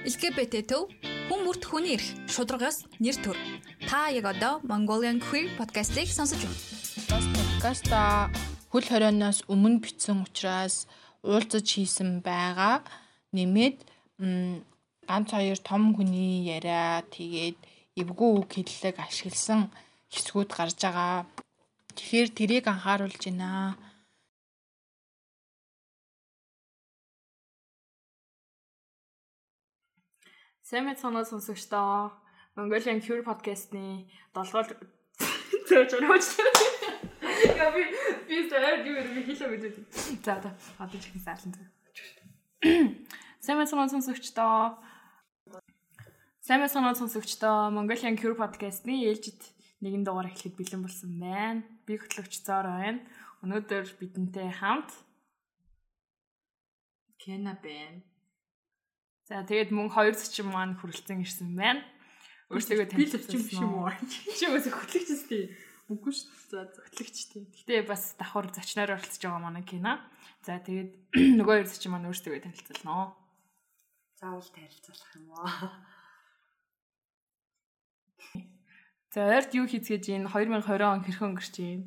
LGBT төв хүн бүрт хүний эрх шударгаас нэр төр. Та яг одоо Mongolian Queer podcast-ийг сонсож байна. Подкаста хөл хорионоос өмнө бичсэн учраас уулзаж хийсэн байгаа. Нэмээд ганц хоёр том хүний яриа тэгээд эвгүй үг хэллэг ашигласан хэсгүүд гарч байгаа. Тэгэхээр тэрийг анхааруулж байна. Сайн мэцгоноо сонсогчдоо Mongolian Cure podcast-ны долгоор зөөж орооч. Яа би би заяа юу юм хийлээ мэдээ. За за одоо чихэн саалан зөө. Сайн мэцгоноо сонсогчдоо Сайн мэцгоноо сонсогчдоо Mongolian Cure podcast-ны ээлжид нэгэн дугаар эхлэхэд бэлэн болсон байна. Би хөтлөгч Зоор байна. Өнөөдөр бидэнтэй хамт Кена байна. За тэгээд мөн хоёр зочин маань хүрэлцэн ирсэн байна. Өөрсдөө танилцуулсан биш юм уу? Чи бас хөтлөгч үстэй. Үгүй шүү. За хөтлөгч тий. Гэтэ бас давхар зочноор оролцож байгаа манай кино. За тэгээд нөгөө хоёр зочин маань өөрсдөө танилцуулнаа. Заавал танилцуулах юм уу? За ойрт юу хийцгээж ийн 2020 он хэрхэн өнгөрч ийн?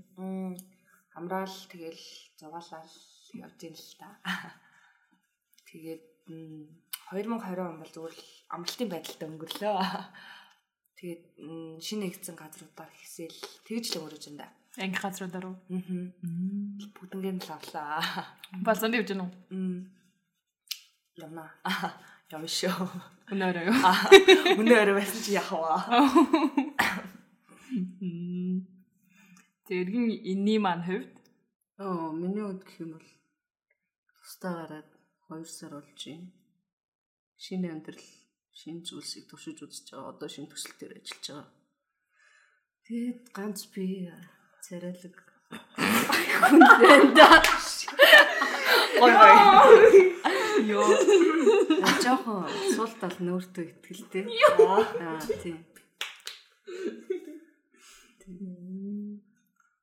Хамраал тэгэл зугаалал явж ийн л та. Тэгээд 2020 он бол зүгээр л амралтын байдалтай өнгөрлөө. Тэгээд шинэ нэгдсэн газруудаар хэсэл тэгж л өнгөрөж энэ. Анги газруудаар уу? Аа. Нь л авлаа. Балзанд явж гэнэ үү? Ямна. Явна шүү. Өнөөрөө юу? Өнөөрөө байсан чи яхава. Тэр эргэн энэний маань хувьд Оо, миний хувьд гэх юм бол тусдаа гараад 2 сар болж байна. Шинэ амьдрал, шинэ зүйлсийг туршиж үзэж байгаа. Одоо шинэ төсөл дээр ажиллаж байгаа. Тэгээд ганц би царайлаг хүндэнда. Ой ой. Йоо. Жохон сул тал нөөртөө ихтгэлтэй. Аа, тийм.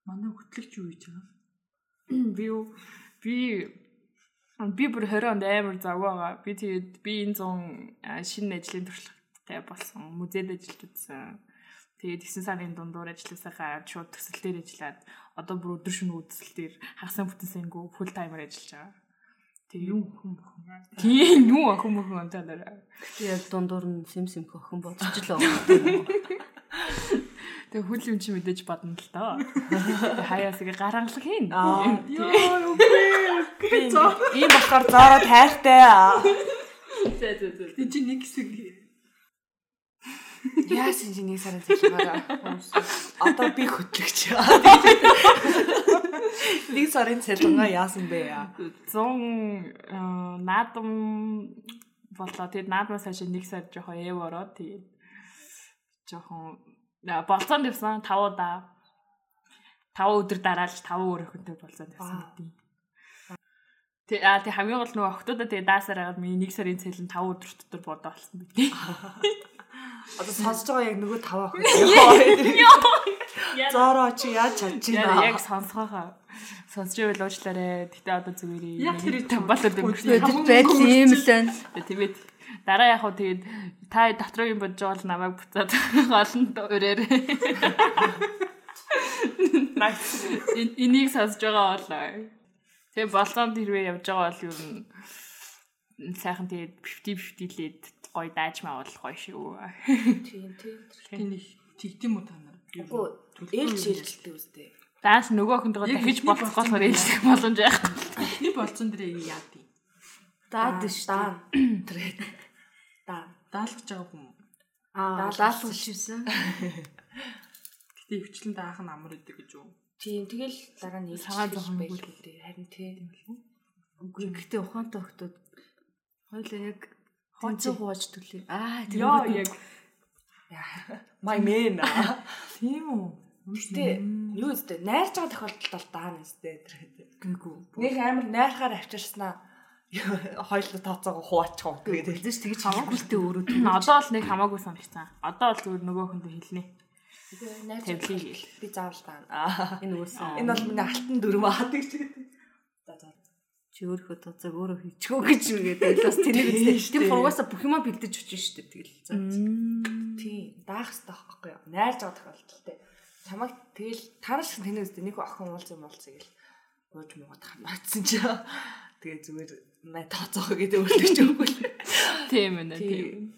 Манай хөтлөгч юу хийж байгаа? би юу би би бүр 20 онд амар зав байгаа. Би тэгээд би энэ зун шинэ ажлын туршлагатай болсон. Музейд ажиллаж үзсэн. Тэгээд 9 сарын дундуур ажилласаахаа шууд төсөл дээр ажиллаад одоо бүр өдөр шөнө үзэл дээр хагас бүтэнсэнгүү full timer ажиллаж байгаа. Тэг юу хүн бүхэн. Тийм юу охин бүхэн онцоор. Яг дундуур нь сим сим охин бодож л байгаа. Тэг хүл юм чи мэдээж бодно л доо. Хаяас ингээ гарангалах хийн. Аа. Йоо үгүй. Ийм болохоор заараа тайртай. Зэ зэ зэ. Тэг чи нэг хэсэг Яасан чи нэг сарын цалингаа. Одоо би хөтлөгч. Нэг сарын цалингаа яасан бэ яа? 100 наадам болоо. Тэгээд наадмаас хойш нэг сар жоохон эв ороод тэгээд жоохон болцоонд явсан 5 удаа. 5 өдөр дараалж 5 өөр хүнтэй болцоонд явсан гэдэг. Тэг а тэг хамгийн гол нөгөө октоудаа тэгээ даасаар агаад миний 1 сарын цалин 5 өдөр дотор бодоо болсон гэдэг. Одоо сонсож байгаа яг нөгөө тав ах. Зороо чи яаж чадж Яг сонсгоохоо. Сонсч байвал уучлаарай. Гэтэ одоо зүгээр Яг тэр тамбалаад өнгөрсөн. Өдөр байдал ийм л байна. Тэгээд дараа яг хөө тэгээд та дотроо юм бодож байгаа бол намайг буцаад голонд өрөөр. Эн- Энийг сонсож байгаа бол тэгээд болцоонд хэрвээ явж байгаа бол юу н сайхан тэгээд 50 50 лээд гоё даажмаа бол гоё шүү. Тийм тийм. тэнийг тэгдэм үү та нар? Үгүй ээлж шилжилттэй үстэй. Дааш нөгөө охинтойгоо Яг дахиж болцсон болохоор ээлжих боломж байхгүй. Эхний болцсон дээр яа дий. Даад шүү. Даа. Тэр. Даа. Даалгаж байгаа хүн. Аа, даалгавч шивсэн. Гэтэ өвчлэн даах нь амар идэг гэж юу? Тийм тэгэл дараа нь Цагаан байх нүгэл. үү. Харин тийм. Үгүй гэхдээ ухаантай охтууд хоёлаа яг тэнцүү хувааж төлөе. Аа, тэр Яа яг My man. Тийм үү? Гэтэ юу үстэй найрч байгаа тохиолдолд бол даана үстэй тэр. гингүй. Нэг амар найрахаар авчирснаа хоёул тооцоогоо хуваачих уу гэдэг. Тэгдэж тэгж хамаагүйтэй өөрөө одоо л нэг хамаагүй санагцсан. Одоо бол зүгээр нөгөө хүндээ хэлнэ. Ил. би заавал даана. энэ үүсэн. Энэ бол миний алтан дөрөв аа гэж. За за. чи өөрөө тооцоог өөрөө хийчихөө гэж үгээд бас тэнийг үзлээ. Тэр хургасаа бүх юма бэлдэж өчөн штэ тэгэл. За. Тийм. Даах хэрэгтэй байхгүй юу? Найрж байгаа тохиолдолтой. Чамайг тэгэл танаас шиг тэнийг үзтээ нэг охин уулз юм уулзъя гэл. Ууж муугаад хамаацсан чи. Тэгээ зүгээр мэ тооцоохоо гэдэг өөрлөж өггүй л. Тийм ээ тийм.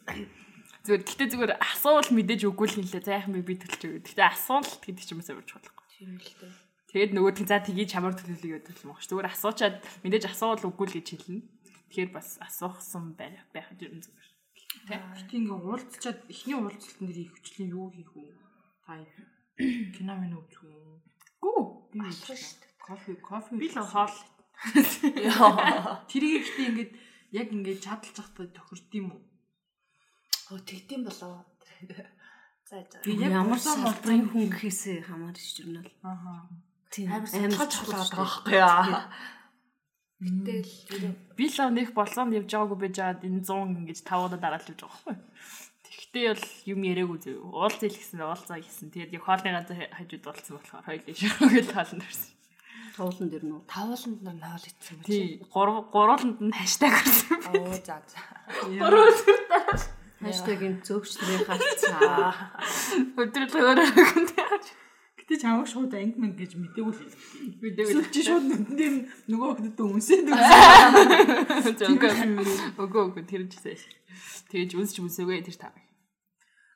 Зүгээр гэхдээ зүгээр асуувал мэдээж үгүй л хэлээ. Зайхан би би төлж өгөө. Гэхдээ асуулт гэдэг ч юм уу явж болохгүй. Тийм л дээ. Тэгээд нөгөөд нь за тгий чамар төлөвлөе гэдэг юм байна. Зүгээр асуучаад мэдээж асуувал үгүй л гэж хэлнэ. Тэгэхээр бас асуухсан байх байх юм зүгээр. Гэтэ ингээ уулзчаад эхний уулзалтын дээр ихвчлэн юу хийх вэ? Та кино минь үзэх үү? Гүү. Би кофе кофе Би л хоол. тэрийг ихтэй ингээд яг ингээд чадалж захтай тохирд юм уу? Оо тэгдэм болоо. За ямар салбарын хүн гэхээсээ хамаарч жирнэ л. Ахаа. Тийм Амар амар судалж чухал байгаа байхгүй яа. Гэтэл Би л нэг болсонд явж байгаагүй байж байгаад энэ 100 ингэж тавуудаа дараалж явж байгаа байхгүй. Тэгтээ бол юм яриаггүй зөв. Уулзъя л гэсэн уулзаа гэсэн. Тэгээд яг хоолны газар хажууд уулзсан болохоор хоёулаа ширхэг таална гэсэн. Туулан дэр нүү. тавууланд нар наал ицсэн юм чи. Тий, гур- гурууланд нь хаштаг гарсан. Оо за за. Хаштагийн зөөгчдрийн гарцаа. Өдрөл өөрөө гэж. Гэтэ чамаг шууд анги мэн гэж мэдээгүй л. Эсвэл чи шууд нүдэн нөгөө охидод үү? Зөнгөө. Өгөө өгөө тэр жишээ. Тэгэж үнсч үнсэгээ тэр тав.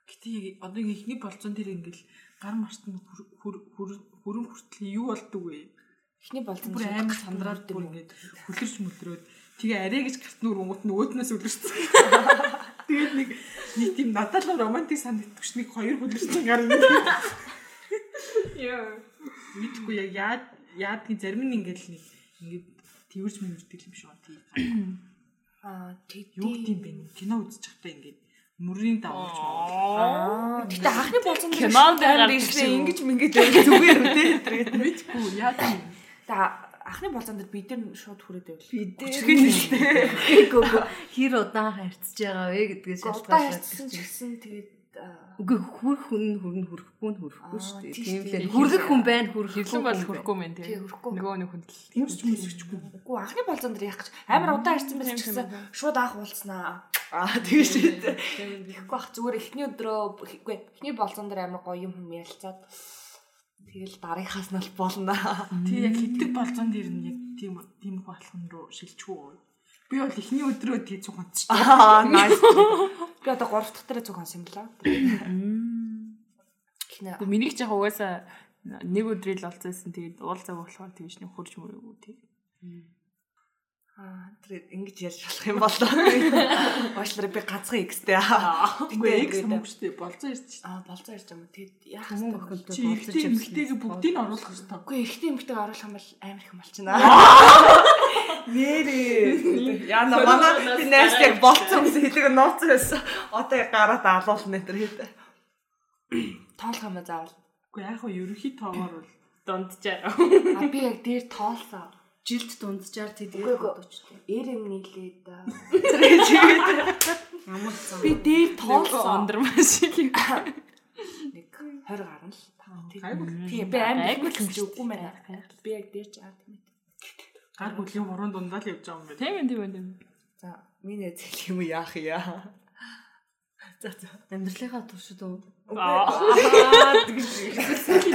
Гэтэ одоо ихний болцсон тэр ингээл гар мартын хүрэн хүртэл юу болдг вэ? Эхний болцсон Бүр амар сандраад бүр ингээд хөлөрч мөлрөөд тэгээ арай гэж гартнуур өнгөт нөгөөднөөс үлэрсэн. Нэг нэг тийм надад л романтик санагдчихш нэг хоёр хөлөрсөн гар нэг Яа. мэдхгүй яг яад яадгийн зарим нь ингээд л нэг ингээд тэрвэрч мөрдөг юм шиг байна. Тийм. Аа тэг. Юу гэдэм бэ? Кино үзэж байхдаа ингээд мөрийн давуулж маа. Аа гэтээ анхны болцсон Кинонд гардаг ирсэн ингэж мингэж байх зүгээр үү те. Мэдгүй юм. За анхны болцсон дээр бид нар шууд хүрээд байвал. Би дээ. Гүг хэр удаан харьцаж байгаа вэ гэдгээс ч гэсэн тэгээд Үгүй хүрх хүн хүрн хүрхгүй нь хүрхгүй шүү дээ. тийм Тийм шүү дээ. л хүргэх хүн байна хүрхгүй Хэрлэг бол хүрхгүй мэн тий тий. хөрөхгүй. Нөгөө нэг хүнд л. Тэрч мүсчихгүй. Үгүй анхны болцсон дээр яах гэж амар удаан харьцсан байсан ч гэсэн шууд анх уулзнаа. Аа тэгэж шүү дээ. Тэгэхгүй бах зүгээр эхний өдрөө үгүй эхний болцсон дээр амар гоё юм хүм ярилцаад тэгэл дараагаас нь л болно. Тий яг хитэг болцон дээр нь яг тийм тийм их болгон руу шилжчихүү. Би бол эхний өдрөө тий цуг онцч. Аа nice. Би одоо 3 дахь дээр зүг хонсон юм лаа. Эхний Тэг миний ч яг угаасаа нэг өдрийг л олцсон тэгээд уулзаа болохоор тэгж нэг хурж мөрөөгүй тий. Аа тэр ингэж ярьж болох юм болоо. Уушлаар би ганцхан X-тэй. Үгүй X мөнгөчтэй болцоо ирж чинь. Аа болцоо ярьж байгаа юм. Тэгэд яах вэ? охинтой Чи ихтэй эмэгтэйг бүгдийг нь оруулах хэрэгтэй. Үгүй ихтэй эмэгтэйг оруулах юм бол амар их юм болчихно. Нэрээ. Яна манай би нэст яг болцсон юм хэлэг нууцсан байсан. Одоо гараад алуулна энэ хэд. Тоолох юм аа заавал. Үгүй яг хөө ерөнхий тоогоор бол Дунджаа. А би яг дээр тоолсон. Жилд дунджаар үгүй. бодочтой. Эр юм нийлээд. Ямар зам. Би дээр Тоолсон ондрмаа шиг. Нэг 20 гарна л. Тийм би амар гэж үгүй мэн. Би яг дээр ч аа тийм. гар бүлийн хуруунд дундаа л явж байгаа юм байна. Тийм ээ тийм ээ тийм. За миний зэл юм яах яа. За за. Амьдралынхаа туршид үү? Аа. тэгж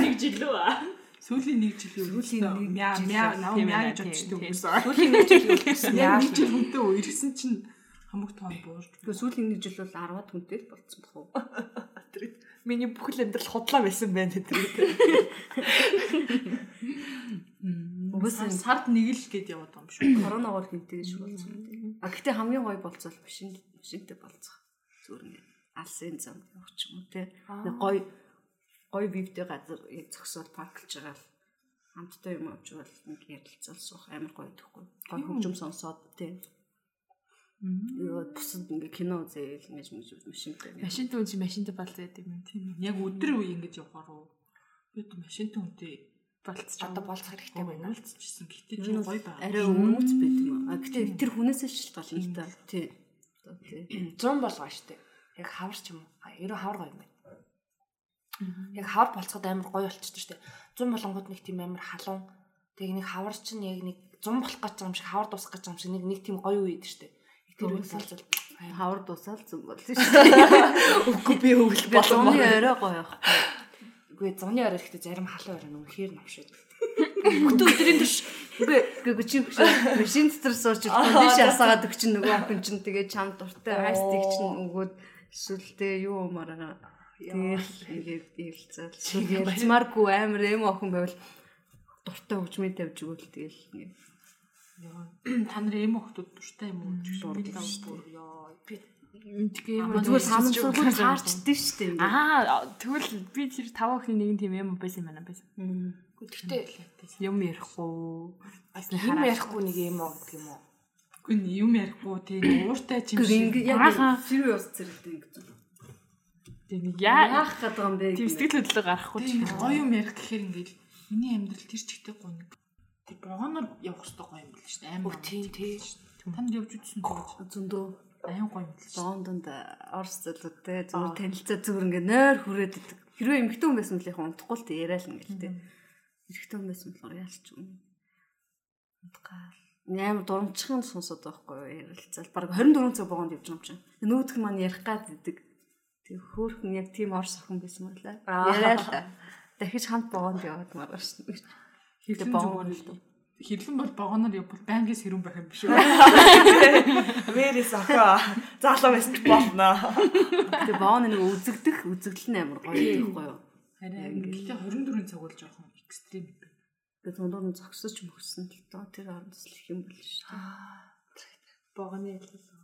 Нэг жил үү? Сүүлийн нэг жилийн Сүүлийн нэг мяа мяа мяа гэж тийм. хүмүүс. Сүүлийн нэг жил үлдсэн Яг яа. нэг жил хүнтэй үерсэн чинь хамаг тоон буурч. Гэхдээ сүүлийн нэг жил бол 10-аад хүнтэй л болцсон баг уу? Миний бүхэл амьдрал худлаа байсан байна тэр. Угсаа Сард нэг л гээд яваад байгаа юм шүү. коронавигоор хинтэй гэж болсон. А гэхдээ хамгийн гоё болцол машин машинтай болцох. Зүгээр ингээд алсын зам явах ч юм уу те. Нэг гоё гоё вивтэй газар яг зөксөөл парклж байгаа л хамттай юм авч бол нэг ярилцал суух амар гоё тэхгүй. Гоё хөгжим сонсоод те. Юу бусад ингээ кино үзээл ингэж мэж машинтай. Машинтай үн чи машинтай болцоо яд юм. Тийм ээ. Яг өдөр үе ингэж явахаар уу. Би одоо машинтай үнтэй Болцож Одоо болцох хэрэгтэй байна. уулзчихсан. Гэтэ ч гоё байна. Арай өмнөц байт юм аа. Гэтэ тэр хүнээс шалтгаална л та. Тий. Одоо тий. 100 болгоо штэ. Яг хавар ч юм уу. А, Ерөө хавар гоё юм. Яг хавар болцоход амар гоё болчихсон штэ. 100 болонгууд нэг тийм амар халуун. Тэгээ нэг хавар чинь яг нэг зум болох гэж байгаа юм шиг хавар дуусах гэж байгаа юм шиг нэг нэг тийм гоё үе идэв штэ. Тэр үед болцол хавар дуусаал зүг болно шүү дээ. үгүй би өвөл Болгоны орой гоё явах. Үгүй зуны орой ихтэй зарим халуун орой үнэхээр навшид. Өтөө өдрийн турш үгүй үгүй чи машин дотор сууж биш асаагаад өг чинь нөгөө охин чинь тэгээ чам дуртай айстик чинь өгөөд эсвэл тэгээ юу умаараа тэгэл ингээд ийлцэл ялцмааргүй амар эм охин байвал дуртай хөгжмийн тавьж өгөөл тэгэл ингээд Та нар эм охтууд дуртай юм уу? Би лав бүр ёо. Би Мэдгүй юм. Зүгээр санамсаргүй таарчдээ шүү дээ. Аа тэгвэл би тэр тав охины нэгэн тийм юм байсан юм байна байсан. Гэхдээ Юм ярихгүй. юм ярихгүй нэг юм уу гэх юм уу? Үгүй юм ярихгүй тийм ууртай юм Гэр шиг. яг фри ус зэрэгтэй ингээд. Тэг нэг яа Яах гэдэг юм бэ? тийм сэтгэл хөдлөл гарахгүй ч Тийм гоё юм ярих гэхээр ингээд миний амьдрал тэр чигтэй гоё нэг. Тэг богоноор явах хэрэгтэй гоё юм биш үү? Амар. Өө тийм тий. Танд явж үзсэн зөндөө Аян гоё юм биш? Лондонд орс зөвлөдтэй зүгээр танилцаа зүгээр ингээд нойр хүрээд идэг. Хэрвээ эмэгтэй хүн байсан бол яг унтахгүй л тэ яриа л ингээд тэ. Эрэгтэй хүн байсан болохоор яалч юм. Унтгаал. Амар дурамчхан сонсоод байхгүй юу ярилцал. Бараг 24 цаг богонд явж байгаа юм чинь. Нүүдх нь маань ярих гад идэг. Тэг хөөхөн яг тийм орс охин байсан байлаа. Яриа л. Дахиж хамт богонд яваад маргааш. Хэрлэн богоно зүгээр. Хэрлэн бол богоноор явбал байнгээс хэрүүн байх юм биш үү? Вэрис охоо. Залуу байсан ч болно. Тэг богоно нэг үзэгдэх үзэгдэл нь амар гоё байхгүй юу? Харин гэхдээ 24 цаг бол жоохон экстрим байна. Тэг тундуур нь зогсож мөксөн л доо тэр хооронд л их юм бол шүү дээ. богоны хэлсэн.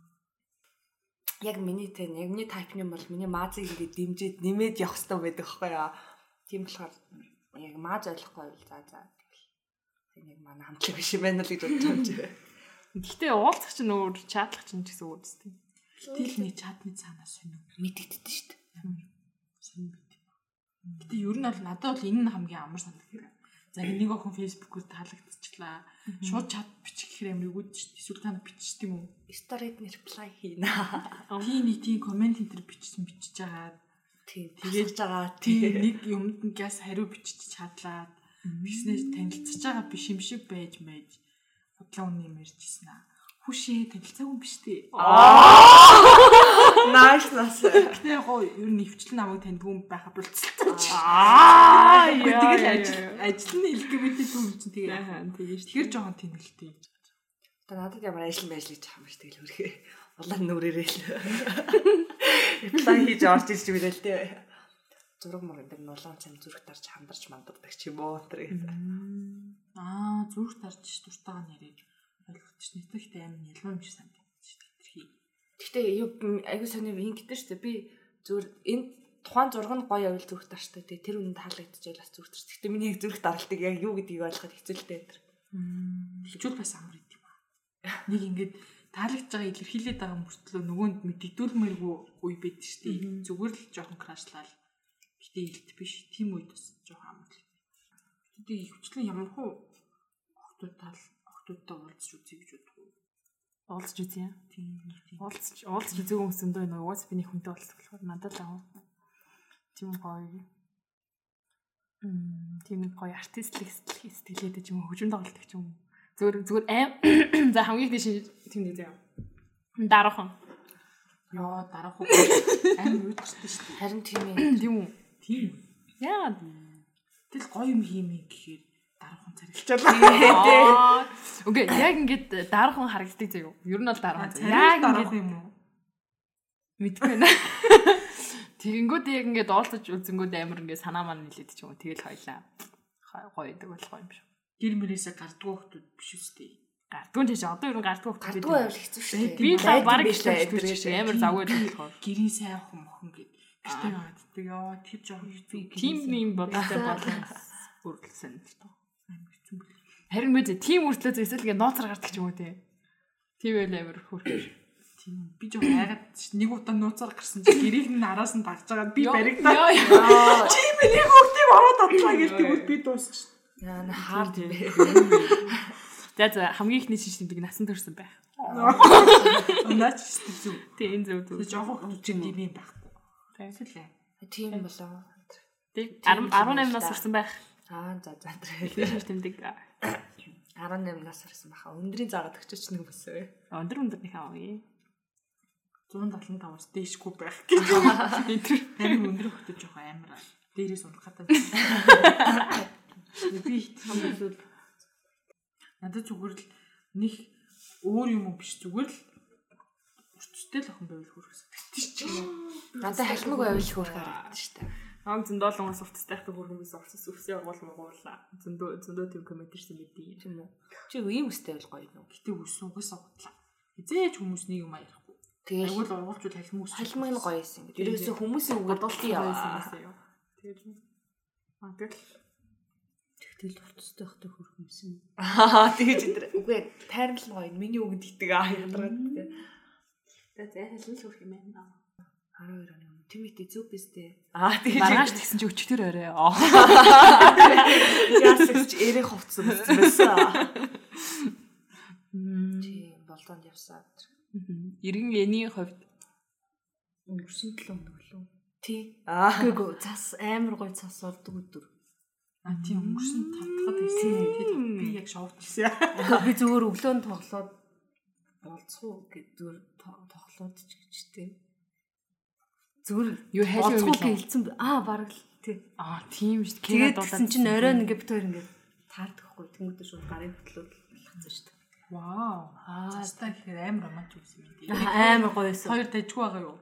Яг миний тэн яг миний тайпны бол миний маазыг ингээд дэмжиж нэмээд явах хэрэгтэй байдаг байхгүй яа. Тийм болохоор яг мааз ойлгохгүй бол за за тэгэл. Тийм яг манай хамтлаг биш юм байна л гэж бодож чи. Гэхдээ уулзах чинь өөр чатлах чинь гэсэн өөр зү. Дийлний чатны цаанаас сонир. Мэдэгддэг шүү дээ. Байт юм. Гэтэ ер нь бол надад бол энэ нь хамгийн амар санагдав. За нэг охин фэйсбүүкээр таалагдчихлаа. Шууд чат бичих гэхээр амар өгөөд дээ. Эсвэл та нар биччих юм уу? Story-д reply хийнэ. Тийм нэг тийм комент энэ төр бичсэн бичиж байгаа. Тийм Тэгээд тэгэж байгаа. Тийм нэг юмд ингээс хариу бичиж чадлаад биснес танилцж байгаа биш юм шиг байж байж худлаа үнэ юм ярьжсэн аа. Хүшээ танилцаагүй юм биш үү? Nice нас. Гэтэ яг гоо ер нь өвчлэн намайг таньдгүй юм байха болцсон. Аа Тэгэл ажил ажил нь LGBT юм чинь тэгээ. тийм шүү. Тэгэхээр жоохон тэнэлтэй. Та надад ямар ажил байж гэж байгаа юм шиг тэгэл хөрхөө. Улаан нүрээрээ л. Reply хийж орж ирж билээ л дээ. Зураг мөр энэ нулаан цам зүрх тарж хамдарч манддаг ч юм уу тэр гэсэн. Аа зүрх тарж дуртайгаа нэрийг ойлгочих нэтгэхтэй амин ялгуу юм шиг санагдаж шүү дээ. Тэрхий. Гэхдээ аягүй сони шүү дээ. Би зүгээр энэ тухайн зураг нь гоё авил зүрх тарчтай тий тэр үнэнд таалагдчихэл бас зүрх тарч. Гэхдээ миний зүрх даралтыг яг юу гэдгийг ойлгоход хэцүү л дээ тэр. Хичүүл бас амар идэв. Нэг ингээд таалагдж байгаа илэрхийлээд байгаа мөртлөө нөгөөнд мэддэгдүүлмээргүй үе шүү дээ. Зүгээр л жоохон крашлал. Гэтэ илт биш. Тим үед бас жоохон амар. Гэтэ ихвчлэн ямар хуу охтуудтай охтуудтай уулзч үзье гэж боддог. Уулзч үзье. Тийм тийм. Уулзч уулзч үзег хүмүүс өндөө нэг уус биний хүнтэй уулзах болохоор надад л аа. Тийм гоё. Мм тийм нэг гоё артистлик сэтгэл сэтгэлээд ч юм уу хөгжим тоглолт ч юм уу. Зүгээр зүгээр аим за хамгийн дэш тийм нэг заяа. Дараахан. Яа дараах уу амар үүдчихсэн шүү дээ. Харин тийм ээ. Тийм үү? Тийм. Яа. Тэгэл гоё юм хиймээ гэхээр дараахан царилчаа. Окей, яг ингээд дараахан харагддаг заяа. Ер нь бол дараахан. Яг ингээд юм уу? мэдгүй байна. Тэгэнгүүт яг ингээд уулзаж үзэнгүүд амар ингээд санаа маань нилээд ч юм уу. Тэгэл хоёлаа. Гоё идэг болох юм шиг. Гэр мөрөөсө гардгуу хүмүүс биш үстэй. Гардгүй тийш одоо ер нь гардгүй хөх Гардгүй байвал хэцүү шүү дээ. Би та баг л гэж амар завгүй болохоор. Гэрийн сайн охин охин гэд. Гэртээ гаддаг ёо тэр жоохон хэцүү. Тим юм бодолтой болох үрлсэн л тоо. амар хэцүү юм байна. Харин мэдээ тим үртлээ зэсэл ингээд нууцаар гардаг ч юм уу те. Тийм байл амар хөөрхөж. Тийм би жоохон айгаад нэг удаа нууцаар гарсан чи гэрийг нь араас нь дагж байгаа би баригдаа. Чи миний хөвгтийг ороод одлаа гэж тэгвэл би дуусчих. Яа на хаард юм бэ. За за хамгийн ихний шинжлэх насан турсан байх. Наач хэцүү. Тийм зөв зөв. Тэр жоохон хөвчөнд юм юм байхгүй. Тийм. Тийм болоо. Тийм 18 нас сурсан байх. Аа за за. Тэр тэмдэг. 18 нас ирсэн баха. Өндрийн заагаад өгчөч нэг өсөө. Өндөр өндөр нэг авъя. 175-аас дээшгүй байх гэж. Энэ амин өндөр хөлтөж жоох амар. Дээрээс унах хатаа. Би хам эсвэл надад зүгээр л нэг өөр юм уу биш зүгээр л өртөстэй л охин байвал хөрөх санагдчих чинь. Надад халмиг байвал хөөх харагдаж штэ. Ам зөндөлөнгөөс уртастай хатаг хөргөнгөөс уртас өсөө явуул муула. Зөндөө зөндөө тийм комментэрсэн мэдээ. Тийм үү. Чи ийм өстэй бол гоё юм. Гэтэ өс угсаа бодлаа. Хизээч хүмүүс нэг юм аяхгүй. Тэгэл Айгуул ургуулчуд халим өс. халмиг нь гоё юм. Ерөөсөө хүмүүсийн үгээр дултын яваа. Тэгээд аа тэгэл Тэгтэл уртстай хахтай хөрөх юмсан. Аа тэгэж энэ үгүй тайрал нь гоё. Миний үгэнд итэг аа ядаргаад тэгээ. тэгээд зайлшгүй л хөрх юм байна. 12 оны зүг бистэй. Аа тэгэж Маргааш тэгсэн чи өчтөр орой. яасч эрэ хувцсан байсан. Тийм болдонд явсаад. Иргэн эний хувьд Өнгөрсөн 7 өнөг лөө. Тий. Аа Гэгөө цас амар гоё цас ордог өдөр. а тийм өнгөрсөн тавтахад байсан. Тэгээд би яг. Гэхдээ би зүгээр өглөөнд тоглоод болцоо гэдэг тоглоод ч гэжтэй. Зүгээр Юу үү? гэлцэн аа бараг л тий. Аа тийм шүү дээ. Тэгээд тэгсэн чинь оройн ингээ битээр ингээ таардахгүй тэмүүтэ шууд гарын хөтлөөд алхацсан шүү дээ. Вау. Аа стаа гэхээр амар романтик юм дээ. Амар гоё байсан. Хоёр дайжгүй байгаа юу?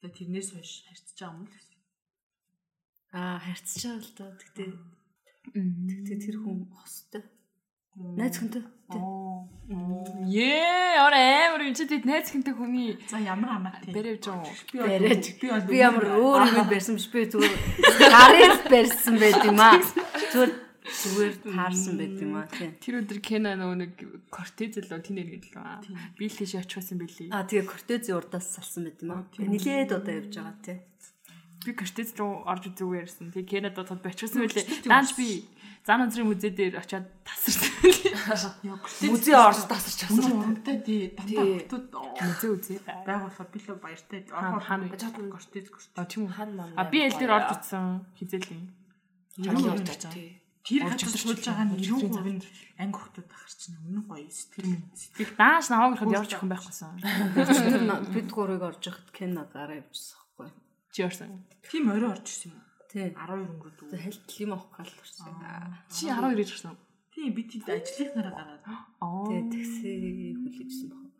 Тэгээд тэрнээс хойш харьцаж байгаа юм л гэсэн. Аа харьцаж байгаа л доо. Тэгтээ тэгтээ тэр хүн хостой. Найз хүнтэй. Ее, ора амар юм чи тэд найз хинтэй хүний За ямар хамаатай. бэрэж юм. Бариад би ямар өөр юм барьсан биш би зүгээр гарыг барьсан байт юм аа. Зүгээр зүгээр таарсан байт юм аа тий. Тэр өдөр Кена нөгөө нэг кортез лөө тинэр гэдэг лөө. Би л тийш очихсан билий. Аа тэгээ кортезийн урдаас салсан байт юм аа. Нилээд удаа явж байгаа тий. Би кортез руу орж үзүүгээр ирсэн. Тэгээ Кенад бодоход бочсон билий. Даанч би зан өнцрийн музей дээр очиад тасарсан музей орж тасарч авсан. үнэтэй тий. Дандаа хотод Музей үзье. байгуулахад би л баяртай. Хаан- хаан- Орхон гортез гортез. А тийм үү. Хан ман. А би аль дээр орж утсан хизээлийн. Юу орж тий. Тэр суулж байгаа нь 90% нь анги ахар чинь үнэн гоё сэтгэл. Би дааш наваг ирэхэд явж охин байхгүйсэн. Бид гурыг орж яхад Кена гараа явчихсан байхгүй. Чи орсон. Тийм орой орж ирсэн юм. Тий. 12 өнгөрөд. За хальт юм авах гал орсон. Чи 12 ирж гисэн. Тийм би тэд ажлынхаараа гараад. Аа. Тэгээ такси хүлээжсэн баг.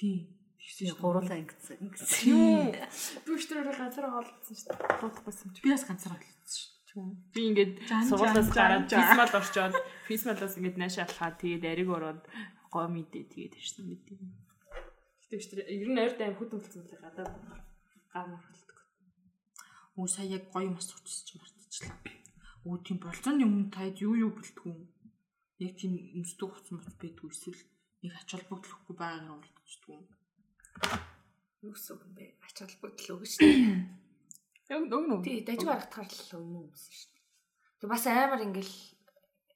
Тийм. Тэгээ гурлаа ингэсэн. Ингэсэн. Тийм. Би өчтөр газар олдсон шүү дээ. Бодохгүйсэн чи. Би бас ганцаараа хэлсэн шүү. Би ингээд сургуулиас гараад физмал орчоод физмалаас ингээд наашаа алхаад тэгээд ариг ороод гоо мэдээ тэгээд ирсэн мэдээ. Гэтэ өчтөр ер нь ойр тайм хөт үлдсэн л гадаа гар Өө сая яг гоё юм асуучихсан чи мартчихлаа. Өө тийм болцооны өмнө таад юу юу бэлтгүн. Яг тийм өмсдөг хуцсан бот байдгүй эсвэл нэг ач холбогдлохгүй байгаагаар уулзчихдгүй. Юу гэсэн юм бэ? Ач холбогдол өгнө шүү дээ. Яг дөг нөө. Тий, дажиг харагдахаар л өмнө өмсөн шүү дээ. Тэг бас амар ингээл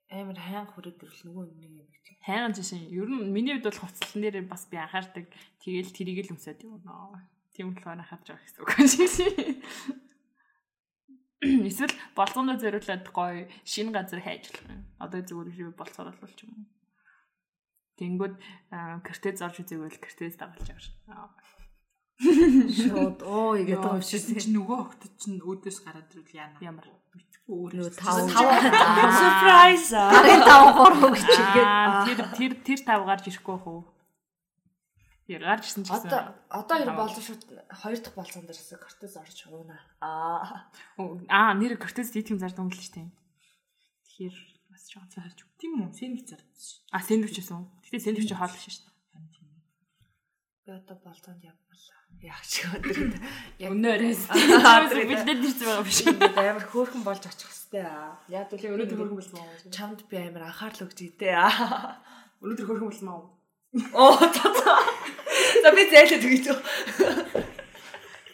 амар хаян хүрээд ирвэл нөгөө нэг юм тийм. Хайган жишээ. Ер нь миний хувьд бол хувцлан дээр бас би анхаардаг. Тэгэл тэрийг л өмсөд явна. Тийм болохоор анхаарч байгаа гэсэн үг шиг. Эсвэл болцоонд зориулаад гоё шинэ газар хайж болох юм. Одоо зүгээр юу болцоор болвол юм. Тэнгүүд картез орж үзээвэл картез дагалж байгаа. Шууд оо игээд байгаа шиг чи нөгөө хогтод чинь өөдөөс гараад ирвэл яана. Ямар Мэдгүй өөр. Нөгөө тав Surprise. Гарын тав гурав гэж игээд. Тэр тэр тэр тав гарч ирэхгүй бах Тэр гарч ирсэн ч гэсэн. Одоо одоо ер нь болоо шууд хоёр дахь болцоон дээрээс кортез орж уунаа. Аа. Аа нэр картез дийтгэн зард өнгөлж штэ. Тэгэхээр бас жоохон цаарч. Тийм үү? Сэндвич зарсан. А сэндвич гэсэн. Гэтэ сэндвич хоол биш штэ. Би одоо болцоонд явмалаа. Яах ч өдөр. Яг Өнөөрөөс өнөөдөр бэлдээд ирсэн байгаа биш. амар хөөрхөн болж очих хэвээр аа. Яг үл Өнөөдөр хөргөн болсон аа. чамд би амар анхаарал өгч идэ аа. Өнөөдөр хөргөн болсон аа. Оо за за. Би зайлаад өгье.